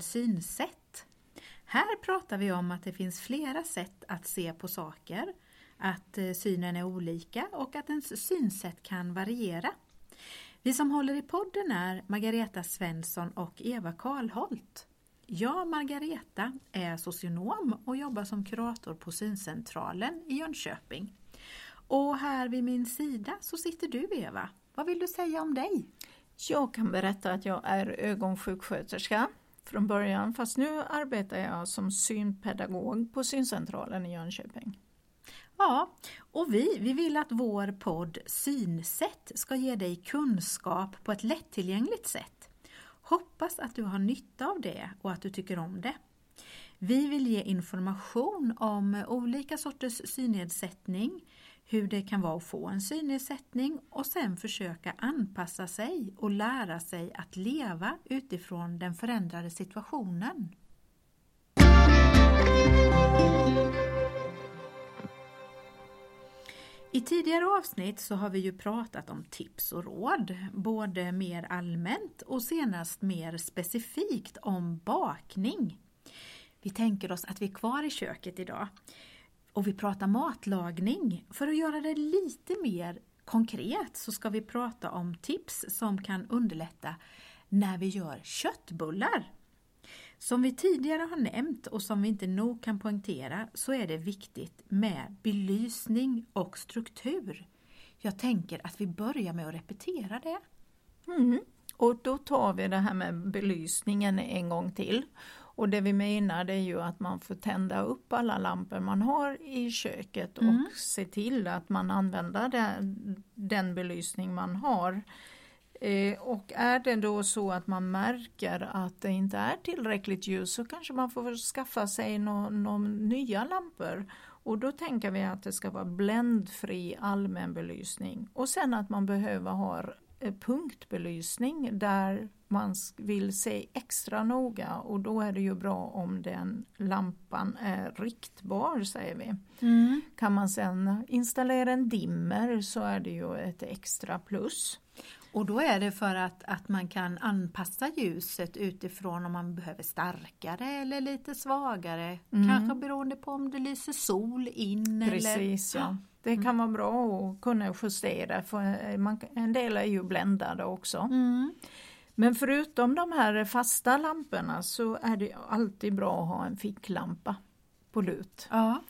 Synsätt. Här pratar vi om att det finns flera sätt att se på saker, att eh, synen är olika och att ens synsätt kan variera. Vi som håller i podden är Margareta Svensson och Eva Karlholt. Jag, Margareta, är socionom och jobbar som kurator på Syncentralen i Jönköping. Och här vid min sida så sitter du Eva. Vad vill du säga om dig? Jag kan berätta att jag är ögonsjuksköterska från början fast nu arbetar jag som synpedagog på Syncentralen i Jönköping. Ja, och vi, vi vill att vår podd Synsätt ska ge dig kunskap på ett lättillgängligt sätt. Hoppas att du har nytta av det och att du tycker om det. Vi vill ge information om olika sorters synnedsättning, hur det kan vara att få en synnedsättning och sen försöka anpassa sig och lära sig att leva utifrån den förändrade situationen. I tidigare avsnitt så har vi ju pratat om tips och råd, både mer allmänt och senast mer specifikt om bakning. Vi tänker oss att vi är kvar i köket idag och vi pratar matlagning. För att göra det lite mer konkret så ska vi prata om tips som kan underlätta när vi gör köttbullar. Som vi tidigare har nämnt och som vi inte nog kan poängtera så är det viktigt med belysning och struktur. Jag tänker att vi börjar med att repetera det. Mm. Och då tar vi det här med belysningen en gång till. Och det vi menar det är ju att man får tända upp alla lampor man har i köket mm. och se till att man använder den, den belysning man har. Eh, och är det då så att man märker att det inte är tillräckligt ljus så kanske man får skaffa sig några no, nya lampor. Och då tänker vi att det ska vara bländfri allmän belysning och sen att man behöver ha punktbelysning där man vill se extra noga och då är det ju bra om den lampan är riktbar säger vi. Mm. Kan man sen installera en dimmer så är det ju ett extra plus. Och då är det för att, att man kan anpassa ljuset utifrån om man behöver starkare eller lite svagare. Mm. Kanske beroende på om det lyser sol in. Precis, eller... ja. Det kan mm. vara bra att kunna justera för man, en del är ju bländade också. Mm. Men förutom de här fasta lamporna så är det alltid bra att ha en ficklampa på lut. Ja.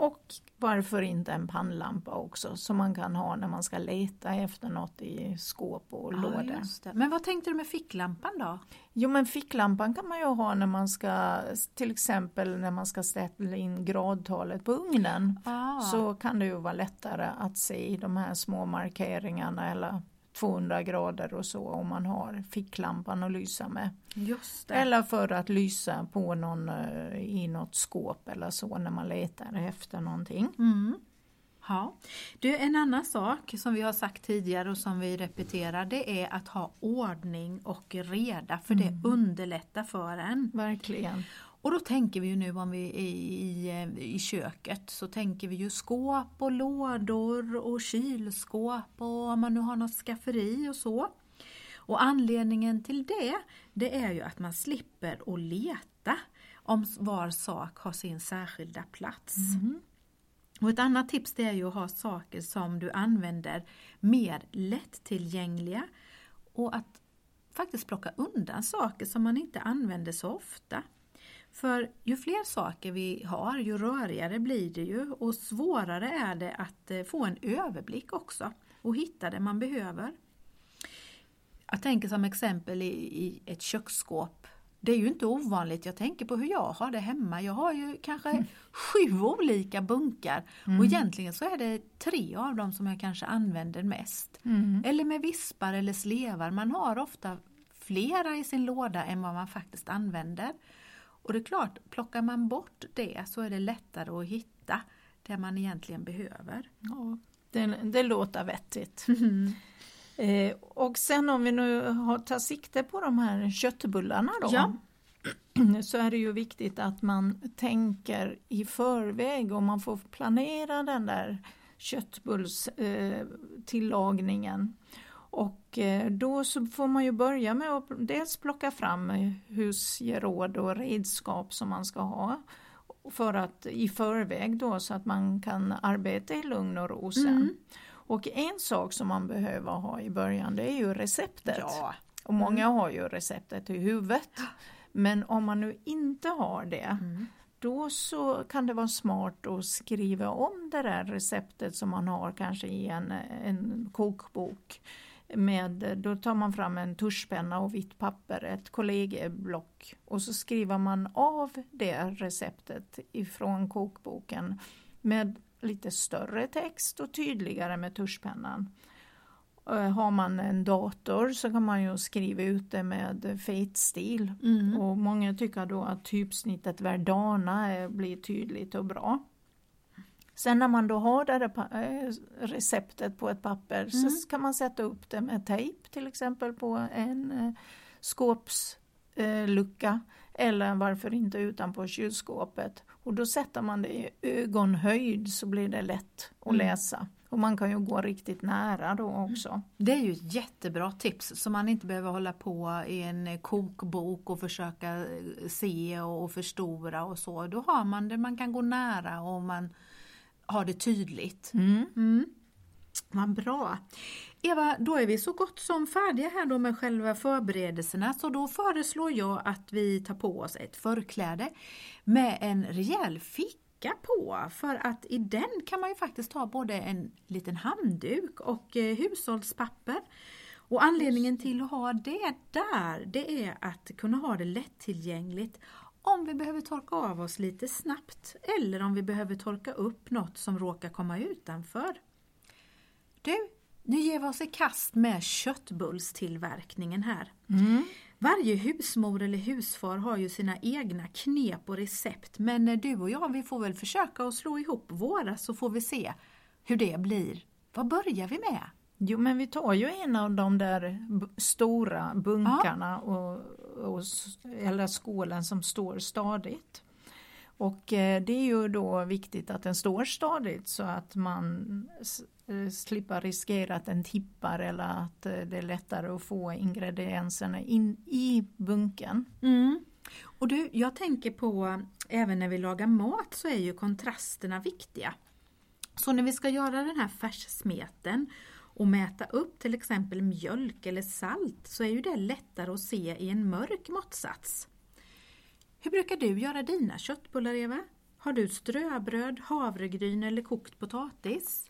Och varför inte en pannlampa också som man kan ha när man ska leta efter något i skåp och ja, lådor. Men vad tänkte du med ficklampan då? Jo men ficklampan kan man ju ha när man ska till exempel när man ska ställa in gradtalet på ugnen. Ah. Så kan det ju vara lättare att se de här små markeringarna eller 200 grader och så om man har ficklampan att lysa med. Eller för att lysa på någon, eh, i något skåp eller så när man letar efter någonting. Mm. Ja. Du, en annan sak som vi har sagt tidigare och som vi repeterar det är att ha ordning och reda för mm. det underlättar för en. Verkligen. Och då tänker vi ju nu om vi är i, i köket så tänker vi ju skåp och lådor och kylskåp och om man nu har något skafferi och så. Och anledningen till det, det är ju att man slipper att leta om var sak har sin särskilda plats. Mm. Och ett annat tips det är ju att ha saker som du använder mer lättillgängliga och att faktiskt plocka undan saker som man inte använder så ofta. För ju fler saker vi har, ju rörigare blir det ju och svårare är det att eh, få en överblick också och hitta det man behöver. Jag tänker som exempel i, i ett köksskåp. Det är ju inte ovanligt, jag tänker på hur jag har det hemma. Jag har ju kanske mm. sju olika bunkar mm. och egentligen så är det tre av dem som jag kanske använder mest. Mm. Eller med vispar eller slevar, man har ofta flera i sin låda än vad man faktiskt använder. Och det är klart, plockar man bort det så är det lättare att hitta det man egentligen behöver. Ja, det, det låter vettigt. Mm. Eh, och sen om vi nu har, tar sikte på de här köttbullarna då. Ja. Så är det ju viktigt att man tänker i förväg och man får planera den där köttbullstillagningen. Eh, Och eh, då så får man ju börja med att dels plocka fram husgeråd och redskap som man ska ha för att i förväg då så att man kan arbeta i lugn och ro sen. Mm. Och en sak som man behöver ha i början det är ju receptet. Ja. Och många mm. har ju receptet i huvudet. Men om man nu inte har det mm. då så kan det vara smart att skriva om det där receptet som man har kanske i en, en kokbok. Med, då tar man fram en tuschpenna och vitt papper, ett kollegieblock och så skriver man av det receptet ifrån kokboken med lite större text och tydligare med tuschpennan. Eh, har man en dator så kan man ju skriva ut det med fetstil mm. och många tycker då att typsnittet Verdana blir tydligt och bra. Sen när man då har det eh, receptet på ett papper mm. så kan man sätta upp det med tejp till exempel på en eh, skåpslucka eller varför inte utanpå kylskåpet. Och då sätter man det i ögonhöjd så blir det lätt att mm. läsa. Och man kan ju gå riktigt nära då också. Det är ju ett jättebra tips så man inte behöver hålla på i en kokbok och försöka se och förstora och så. Då har man det, man kan gå nära och man har det tydligt. Mm. Mm. Vad bra! Eva, då är vi så gott som färdiga här då med själva förberedelserna så då föreslår jag att vi tar på oss ett förkläde med en rejäl ficka på för att i den kan man ju faktiskt ha både en liten handduk och eh, hushållspapper. Och anledningen till att ha det där det är att kunna ha det lättillgängligt om vi behöver torka av oss lite snabbt eller om vi behöver torka upp något som råkar komma utanför. Du, nu ger vi oss i kast med köttbullstillverkningen här. Mm. Varje husmor eller husfar har ju sina egna knep och recept men du och jag vi får väl försöka att slå ihop våra så får vi se hur det blir. Vad börjar vi med? Jo men vi tar ju en av de där stora bunkarna ja. och, och, eller skålen som står stadigt. Och eh, det är ju då viktigt att den står stadigt så att man eh, slipper riskera att den tippar eller att eh, det är lättare att få ingredienserna in i bunken. Mm. Och du, jag tänker på även när vi lagar mat så är ju kontrasterna viktiga. Så när vi ska göra den här färssmeten och mäta upp till exempel mjölk eller salt så är ju det lättare att se i en mörk måttsats. Hur brukar du göra dina köttbullar Eva? Har du ströbröd, havregryn eller kokt potatis?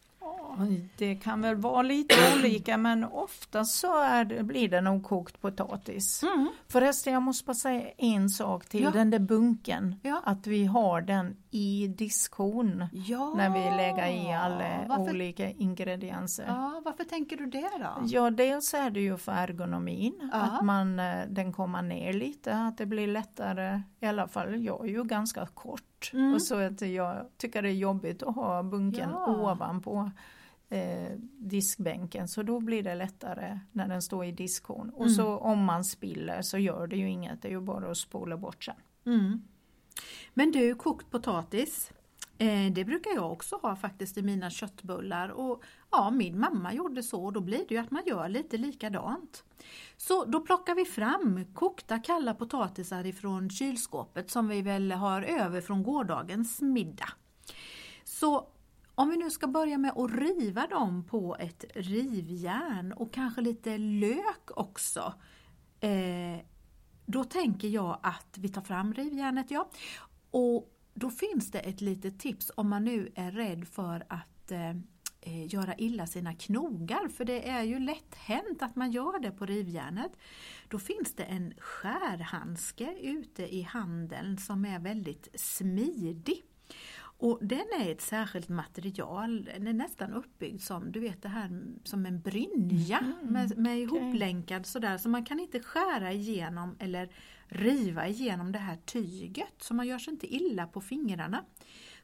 Det kan väl vara lite olika men ofta så är det, blir det nog kokt potatis. Mm. Förresten jag måste bara säga en sak till, ja. den där bunken, ja. att vi har den i diskhon ja. när vi lägger i alla varför? olika ingredienser. Ja, varför tänker du det då? Ja, dels är det ju för ergonomin, att man, eh, den kommer ner lite, att det blir lättare, i alla fall jag är ju ganska kort mm. och så att jag tycker det är jobbigt att ha bunken ovanpå eh, diskbänken så då blir det lättare när den står i diskhon. Och mm. så om man spiller så gör det ju inget, det är ju bara att spola bort sen. Mm. Men du, kokt potatis, Eh, det brukar jag också ha faktiskt i mina köttbullar och ja, min mamma gjorde så och då blir det ju att man gör lite likadant. Så då plockar vi fram kokta kalla potatisar ifrån kylskåpet som vi väl har över från gårdagens middag. Så om vi nu ska börja med att riva dem på ett rivjärn och kanske lite lök också. Eh, då tänker jag att vi tar fram rivjärnet. Ja. Och då finns det ett litet tips om man nu är rädd för att eh, eh, göra illa sina knogar, för det är ju lätt hänt att man gör det på rivjärnet. Då finns det en skärhandske ute i handeln som är väldigt smidig. Och den är ett särskilt material, den är nästan uppbyggd som du vet det här som en brynja mm, med, med okay. ihoplänkad sådär så man kan inte skära igenom eller riva igenom det här tyget så man gör sig inte illa på fingrarna.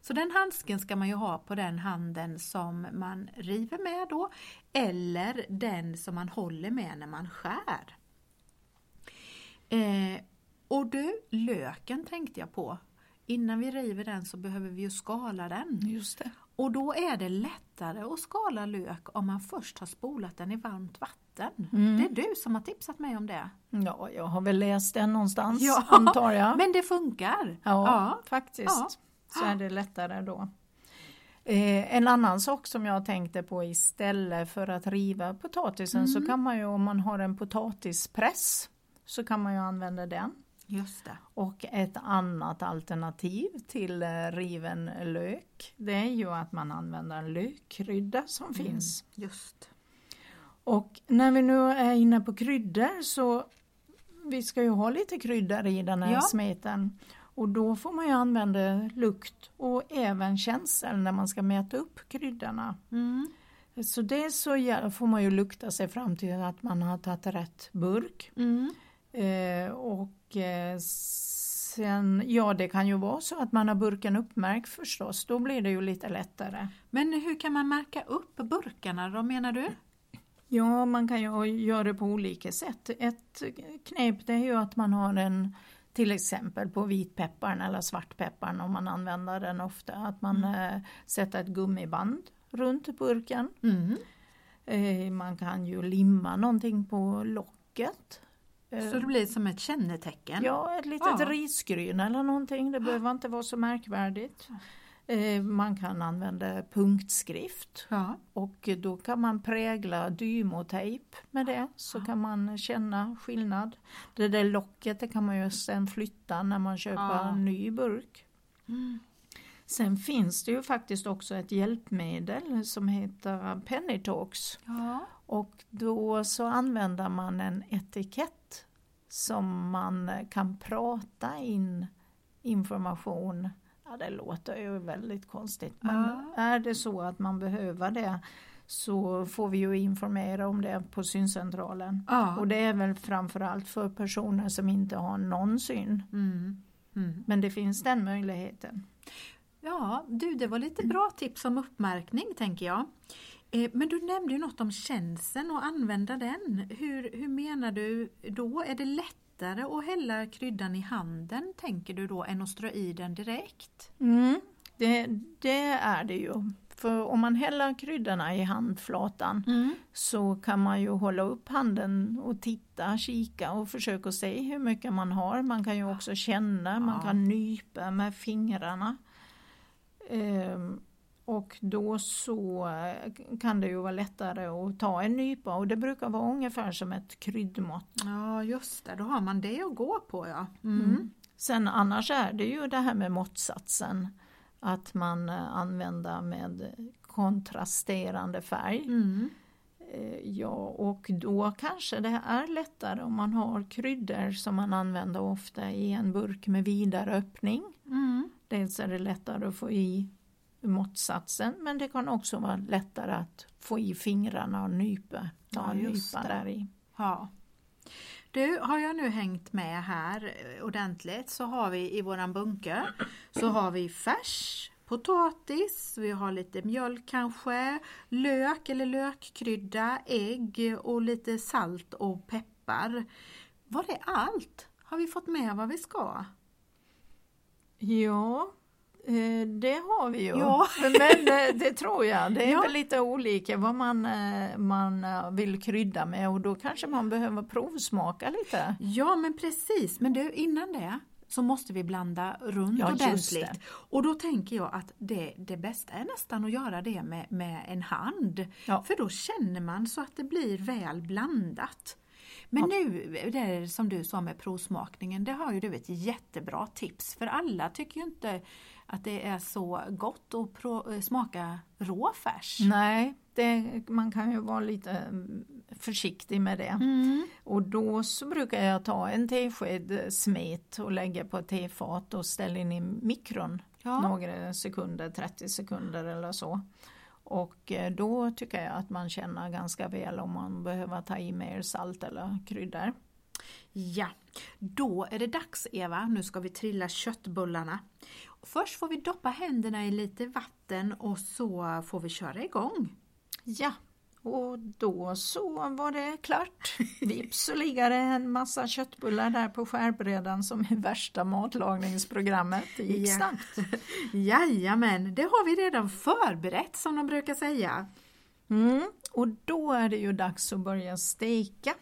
Så den handsken ska man ju ha på den handen som man river med då eller den som man håller med när man skär. Eh, och du, löken tänkte jag på. Innan vi river den så behöver vi ju skala den. Just det. Och då är det lättare att skala lök om man först har spolat den i varmt vatten. Mm. Det är du som har tipsat mig om det. Ja, jag har väl läst den någonstans Ja, antar jag. Men det funkar. Ja, Ja. faktiskt. Ja. Så är det lättare då. Eh, en annan sak som jag tänkte på istället för att riva potatisen så kan man ju om man har en potatispress så kan man ju använda den. Just det. Och ett annat alternativ till eh, riven lök det är ju att man använder en lökkrydda som finns. Just. Och när vi nu är inne på kryddor så vi ska ju ha lite kryddor i den här Ja. smeten. Och då får man ju använda lukt och även känsel när man ska mäta upp kryddorna. Mm. Så det så får man ju lukta sig fram till att man har tagit rätt burk. Mm. Eh, och eh, sen, ja det kan ju vara så att man har burken uppmärkt förstås, då blir det ju lite lättare. Men hur kan man märka upp burkarna då menar du? Ja, man kan ju göra det på olika sätt. Ett knep det är ju att man har en till exempel på vitpepparn eller svartpepparn om man använder den ofta, att man eh, sätter ett gummiband runt burken. Mm. Eh, man kan ju limma någonting på locket. Eh, Så det blir som ett kännetecken? Ja, ett litet Ja. risgryn eller någonting, det behöver inte vara så märkvärdigt. Eh, man kan använda punktskrift Ja. och då kan man prägla dymotejp med det så kan man känna skillnad. Det där locket det kan man ju sen flytta när man köper Ja. en ny burk. Mm. Sen finns det ju faktiskt också ett hjälpmedel som heter Penny Talks ja. och då så använder man en etikett som man kan prata in information. Ja, det låter ju väldigt konstigt men Ja. är det så att man behöver det så får vi ju informera om det på syncentralen. ja. Och det är väl framförallt för personer som inte har någon syn. Mm. Mm. Men det finns den möjligheten. Ja, du det var lite bra tips om uppmärkning tänker jag. Eh, Men du nämnde ju något om känseln och använda den. Hur, hur menar du då? Är det lättare att hälla kryddan i handen tänker du då än att strö i den direkt? Mm, det, det är det ju. För om man häller kryddorna i handflatan så kan man ju hålla upp handen och titta, kika och försöka se hur mycket man har. Man kan ju också känna, man Ja. kan nypa med fingrarna. Ehm, och då så eh, kan det ju vara lättare att ta en nypa och det brukar vara ungefär som ett kryddmått. Ja just det, då har man det att gå på ja. Mm. Sen annars är det ju det här med måttsatsen. Att man eh, använder med kontrasterande färg. Mm. Eh, Ja, och då kanske det är lättare om man har kryddor som man använder ofta i en burk med vidare öppning. Mm. Dels är det lättare att få i måttsatsen men det kan också vara lättare att få i fingrarna och nypa, ta Ja, en nypa det. där i. Ja. Du, har jag nu hängt med här ordentligt så har vi i våran bunker så har vi färs, potatis, vi har lite mjölk kanske, lök eller lökkrydda, ägg och lite salt och peppar. Var det allt? Har vi fått med vad vi ska? Ja, det har vi ju. Ja. Men eh, det tror jag, det är Ja. väl lite olika vad man, eh, man eh, vill krydda med och då kanske man behöver provsmaka lite. Ja men precis, men du innan det så måste vi blanda runt Ja, ordentligt. Och då tänker jag att det, det bästa är nästan att göra det med, med en hand. Ja. För då känner man så att det blir väl blandat. Men nu, det är som du sa med provsmakningen, det har ju du ett jättebra tips. För alla tycker ju inte att det är så gott att pro, eh, smaka rå färs. Nej, det, man kan ju vara lite mm, försiktig med det. Mm. Och då så brukar jag ta en tesked smet och lägga på ett tefat och ställa in i mikron Ja. några sekunder, 30 sekunder eller så. Och eh, då tycker jag att man känner ganska väl om man behöver ta i mer salt eller kryddor. Ja, då är det dags Eva, nu ska vi trilla köttbullarna. Först får vi doppa händerna i lite vatten och så får vi köra igång. Ja, och då så var det klart. Vips så ligger det en massa köttbullar där på skärbrädan som är värsta matlagningsprogrammet. Det gick Ja. snabbt. Jajamän, det har vi redan förberett som de brukar säga. Mm. Och då är det ju dags att börja steka.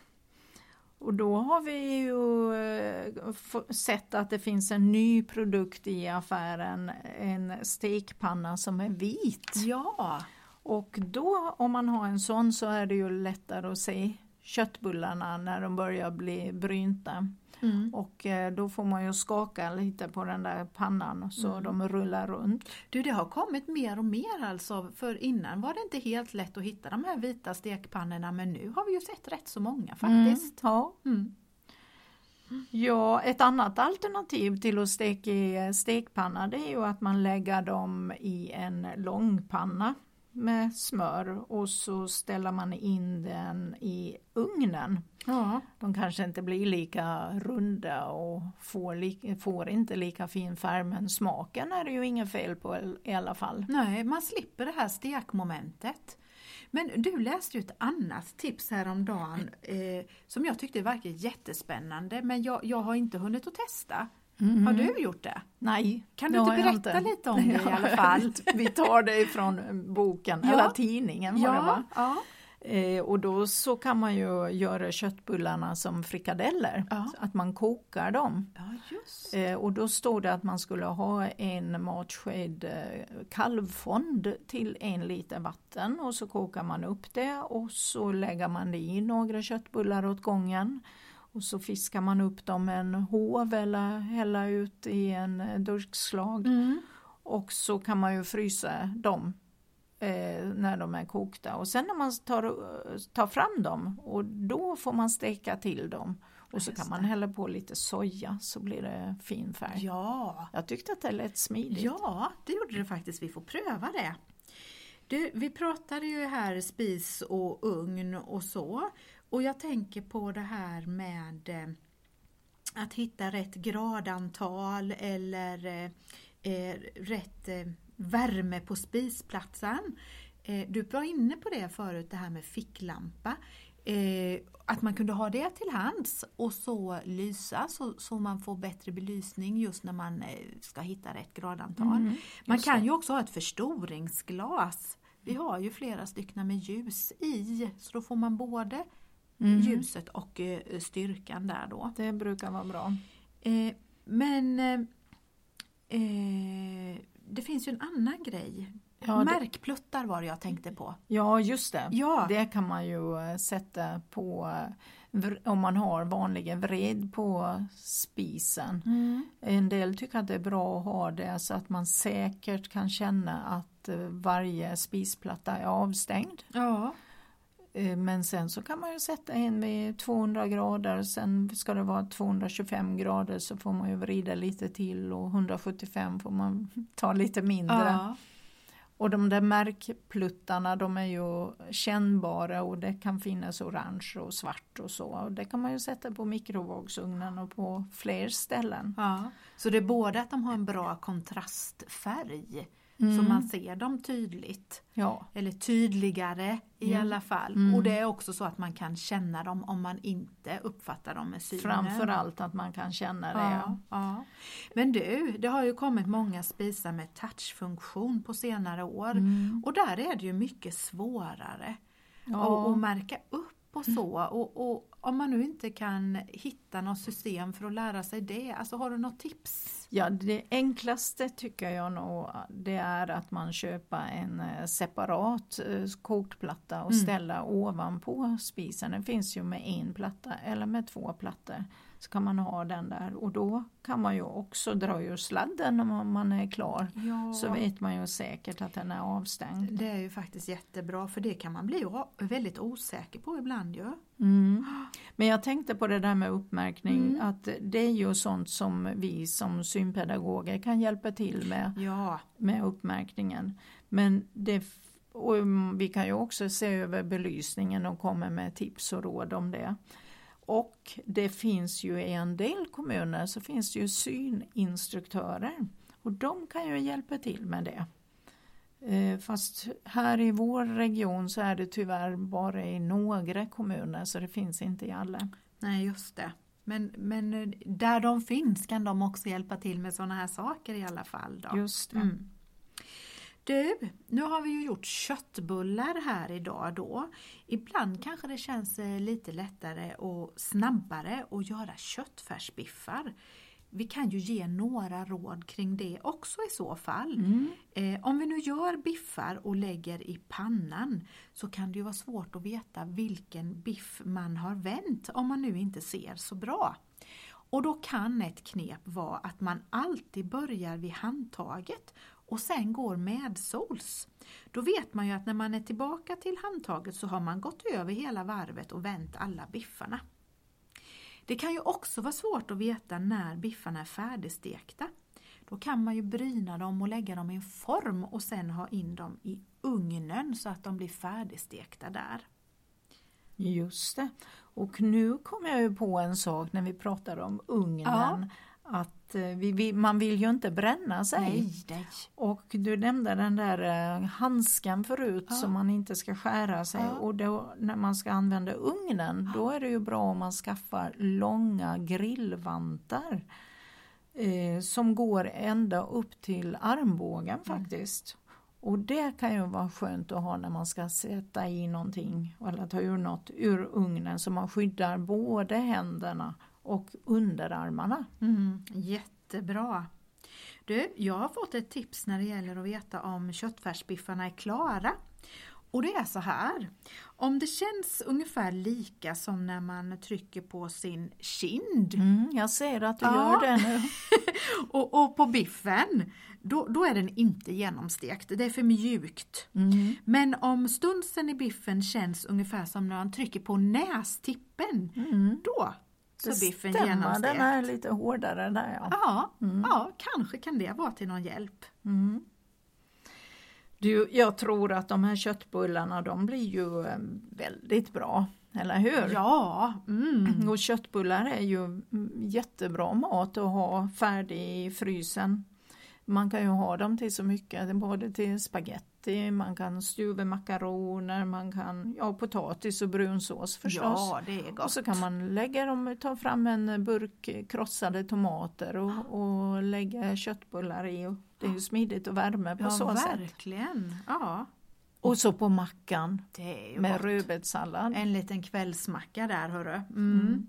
Och då har vi ju eh, sett att det finns en ny produkt i affären, en stekpanna som är vit. Ja, Och då om man har en sån så är det ju lättare att se köttbullarna när de börjar bli brynta. mm. Och eh, då får man ju skaka lite på den där pannan så Mm. de rullar runt. du det har kommit mer och mer alltså, för innan var det inte helt lätt att hitta de här vita stekpannorna men nu har vi ju sett rätt så många faktiskt. Ja. Mm. ja, ett annat alternativ till att steka i stekpanna det är ju att man lägger dem i en långpanna med smör och så ställer man in den i ugnen. Ja. De kanske inte blir lika runda och får, li- får inte lika fin färg men smaken är det ju inget fel på i- alla fall. Nej, man slipper det här stekmomentet. Men du läste ju ett annat tips häromdagen eh, som jag tyckte verkar jättespännande men jag, jag har inte hunnit att testa. Har du gjort det? Nej, Kan du inte berätta lite om det i alla fall? Vi tar det ifrån boken, Ja. eller tidningen var det va? ja. Eh, och då så kan man ju göra köttbullarna som frikadeller, Ja. att man kokar dem. ja, Eh, och då står det att man skulle ha en matsked eh, kalvfond till en liter vatten och så kokar man upp det och så lägger man det i några köttbullar åt gången. Och så fiskar man upp dem med en hov eller hälla ut i en eh, durkslag. mm. Och så kan man ju frysa dem eh, när de är kokta. Och sen när man tar, eh, tar fram dem och då får man steka till dem. Och så kan man hälla på lite soja så blir det fin färg. Ja. Jag tyckte att det lät smidigt. ja, det gjorde det faktiskt. Vi får pröva det. Du, vi pratade ju här spis och ugn och så. Och jag tänker på det här med eh, att hitta rätt gradantal eller eh, eh, rätt värme på spisplatsen. Du var inne på det förut, det här med ficklampa. Att man kunde ha det till hands och så lysa så, så man får bättre belysning just när man ska hitta rätt gradantal. Mm, man kan det. ju också ha ett förstoringsglas. Vi har ju flera stycken med ljus i så då får man både Mm. ljuset och eh, styrkan där då. Det brukar vara bra. Eh, men eh, det finns ju en annan grej. Ja, Märkpluttar var det jag tänkte på. Ja, just det. Ja. Det kan man ju sätta på om man har vanliga vred på spisen. Mm. En del tycker att det är bra att ha det så att man säkert kan känna att varje spisplatta är avstängd. Ja. Eh, Men sen så kan man ju sätta in vid 200 grader, sen ska det vara 225 grader så får man ju vrida lite till och 175 får man ta lite mindre. ja. Och de där märkpluttarna de är ju kännbara och det kan finnas orange och svart och så. Och det kan man ju sätta på mikrovågsugnen och på fler ställen. ja. Så det är både att de har en bra kontrastfärg så Mm. man ser dem tydligt. Ja, Eller tydligare i Mm. alla fall. Mm. Och det är också så att man kan känna dem om man inte uppfattar dem med synen. framförallt att man kan känna det. Ja, ja. Men du, det har ju kommit många spisar med touchfunktion på senare år. Mm. Och där är det ju mycket svårare Ja. att, att märka upp och så. Och, och om man nu inte kan hitta något system för att lära sig det, alltså har du något tips? Ja, det enklaste tycker jag nog det är att man köper en eh, separat eh, kokplatta och Mm. ställer ovanpå spisen. Den finns ju med en platta eller med två plattor. Så kan man ha den där och då kan man ju också dra ur sladden när man- är klar. Ja, Så vet man ju säkert att den är avstängd. det är ju faktiskt jättebra för det kan man bli väldigt osäker på ibland ju. Mm. Men jag tänkte på det där med uppmärkning Mm. att det är ju sånt som vi som synpedagoger kan hjälpa till med. Ja, med uppmärkningen. Men det, och mm, vi kan ju också se över belysningen och komma med tips och råd om det. Och det finns ju i en del kommuner så finns det ju syninstruktörer och de kan ju hjälpa till med det. Eh, fast här i vår region så är det tyvärr bara i några kommuner så det finns inte i alla. Nej, just det. Men, men eh, där de finns kan de också hjälpa till med sådana här saker i alla fall. Då. Just det. Mm. Du, nu har vi ju gjort köttbullar här idag då. Ibland kanske det känns eh, lite lättare och snabbare att göra köttfärsbiffar. Vi kan ju ge några råd kring det också i så fall. Mm. Eh, om vi nu gör biffar och lägger i pannan så kan det ju vara svårt att veta vilken biff man har vänt om man nu inte ser så bra. Och då kan ett knep vara att man alltid börjar vid handtaget och sen går medsols. Då vet man ju att när man är tillbaka till handtaget så har man gått över hela varvet och vänt alla biffarna. Det kan ju också vara svårt att veta när biffarna är färdigstekta. Då kan man ju bryna dem och lägga dem i en form och sen ha in dem i ugnen så att de blir färdigstekta där. Just det. Och nu kom jag ju på en sak när vi pratade om ugnen. Ja. Att eh, vi, vi, man vill ju inte bränna sig. Nej, nej. Och du nämnde den där eh, handsken förut Ja. som man inte ska skära sig Ja. och då, när man ska använda ugnen då är det ju bra om man skaffar långa grillvantar eh, som går ända upp till armbågen Mm. faktiskt. Och det kan ju vara skönt att ha när man ska sätta i någonting eller ta ur något ur ugnen så man skyddar både händerna och underarmarna. Mm, jättebra. Du, jag har fått ett tips när det gäller att veta om köttfärsbiffarna är klara. Och det är så här. Om det känns ungefär lika som när man trycker på sin kind Mm, jag ser att du Ja. gör det nu. och, och på biffen, då, då är den inte genomstekt. Det är för mjukt. Mm. Men om stunsen i biffen känns ungefär som när man trycker på nästippen, Mm. då så biffen genomstekt. den är lite hårdare där ja. Ja, Mm. ja, kanske kan det vara till någon hjälp. Mm. Du, jag tror att de här köttbullarna de blir ju eh, väldigt bra, eller hur? Ja, mm. Och köttbullar är ju mm, jättebra mat att ha färdig i frysen. Man kan ju ha dem till så mycket, både till spaghetti, man kan stuva makaroner, man kan, ja potatis och brunsås förstås. ja det är gott. Och så kan man lägga dem, ta fram en burk krossade tomater och, och lägga köttbullar i. Och det är ju smidigt och värme på ja, så sätt. verkligen. Ja, Och så på mackan med rödbetssallad. En liten kvällsmacka där hörru. Mm. Mm.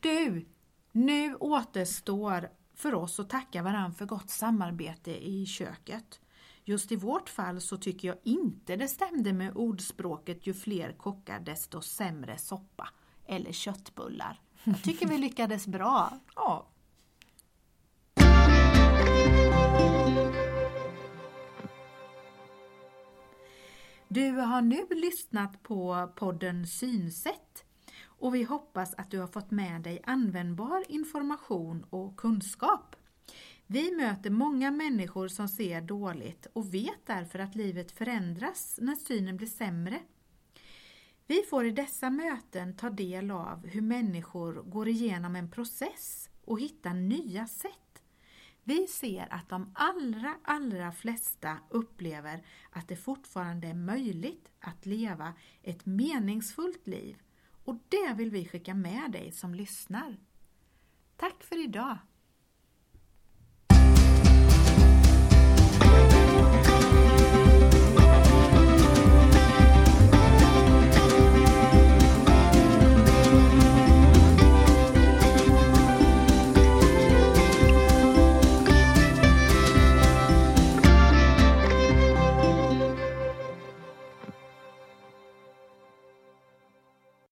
Du, nu återstår för oss att tacka varandra för gott samarbete i köket. Just i vårt fall så tycker jag inte det stämde med ordspråket ju fler kockar desto sämre soppa eller köttbullar. Jag tycker vi lyckades bra. Ja. Du har nu lyssnat på podden Synsätt och vi hoppas att du har fått med dig användbar information och kunskap. Vi möter många människor som ser dåligt och vet därför att livet förändras när synen blir sämre. Vi får i dessa möten ta del av hur människor går igenom en process och hittar nya sätt. Vi ser att de allra, allra flesta upplever att det fortfarande är möjligt att leva ett meningsfullt liv och det vill vi skicka med dig som lyssnar. Tack för idag!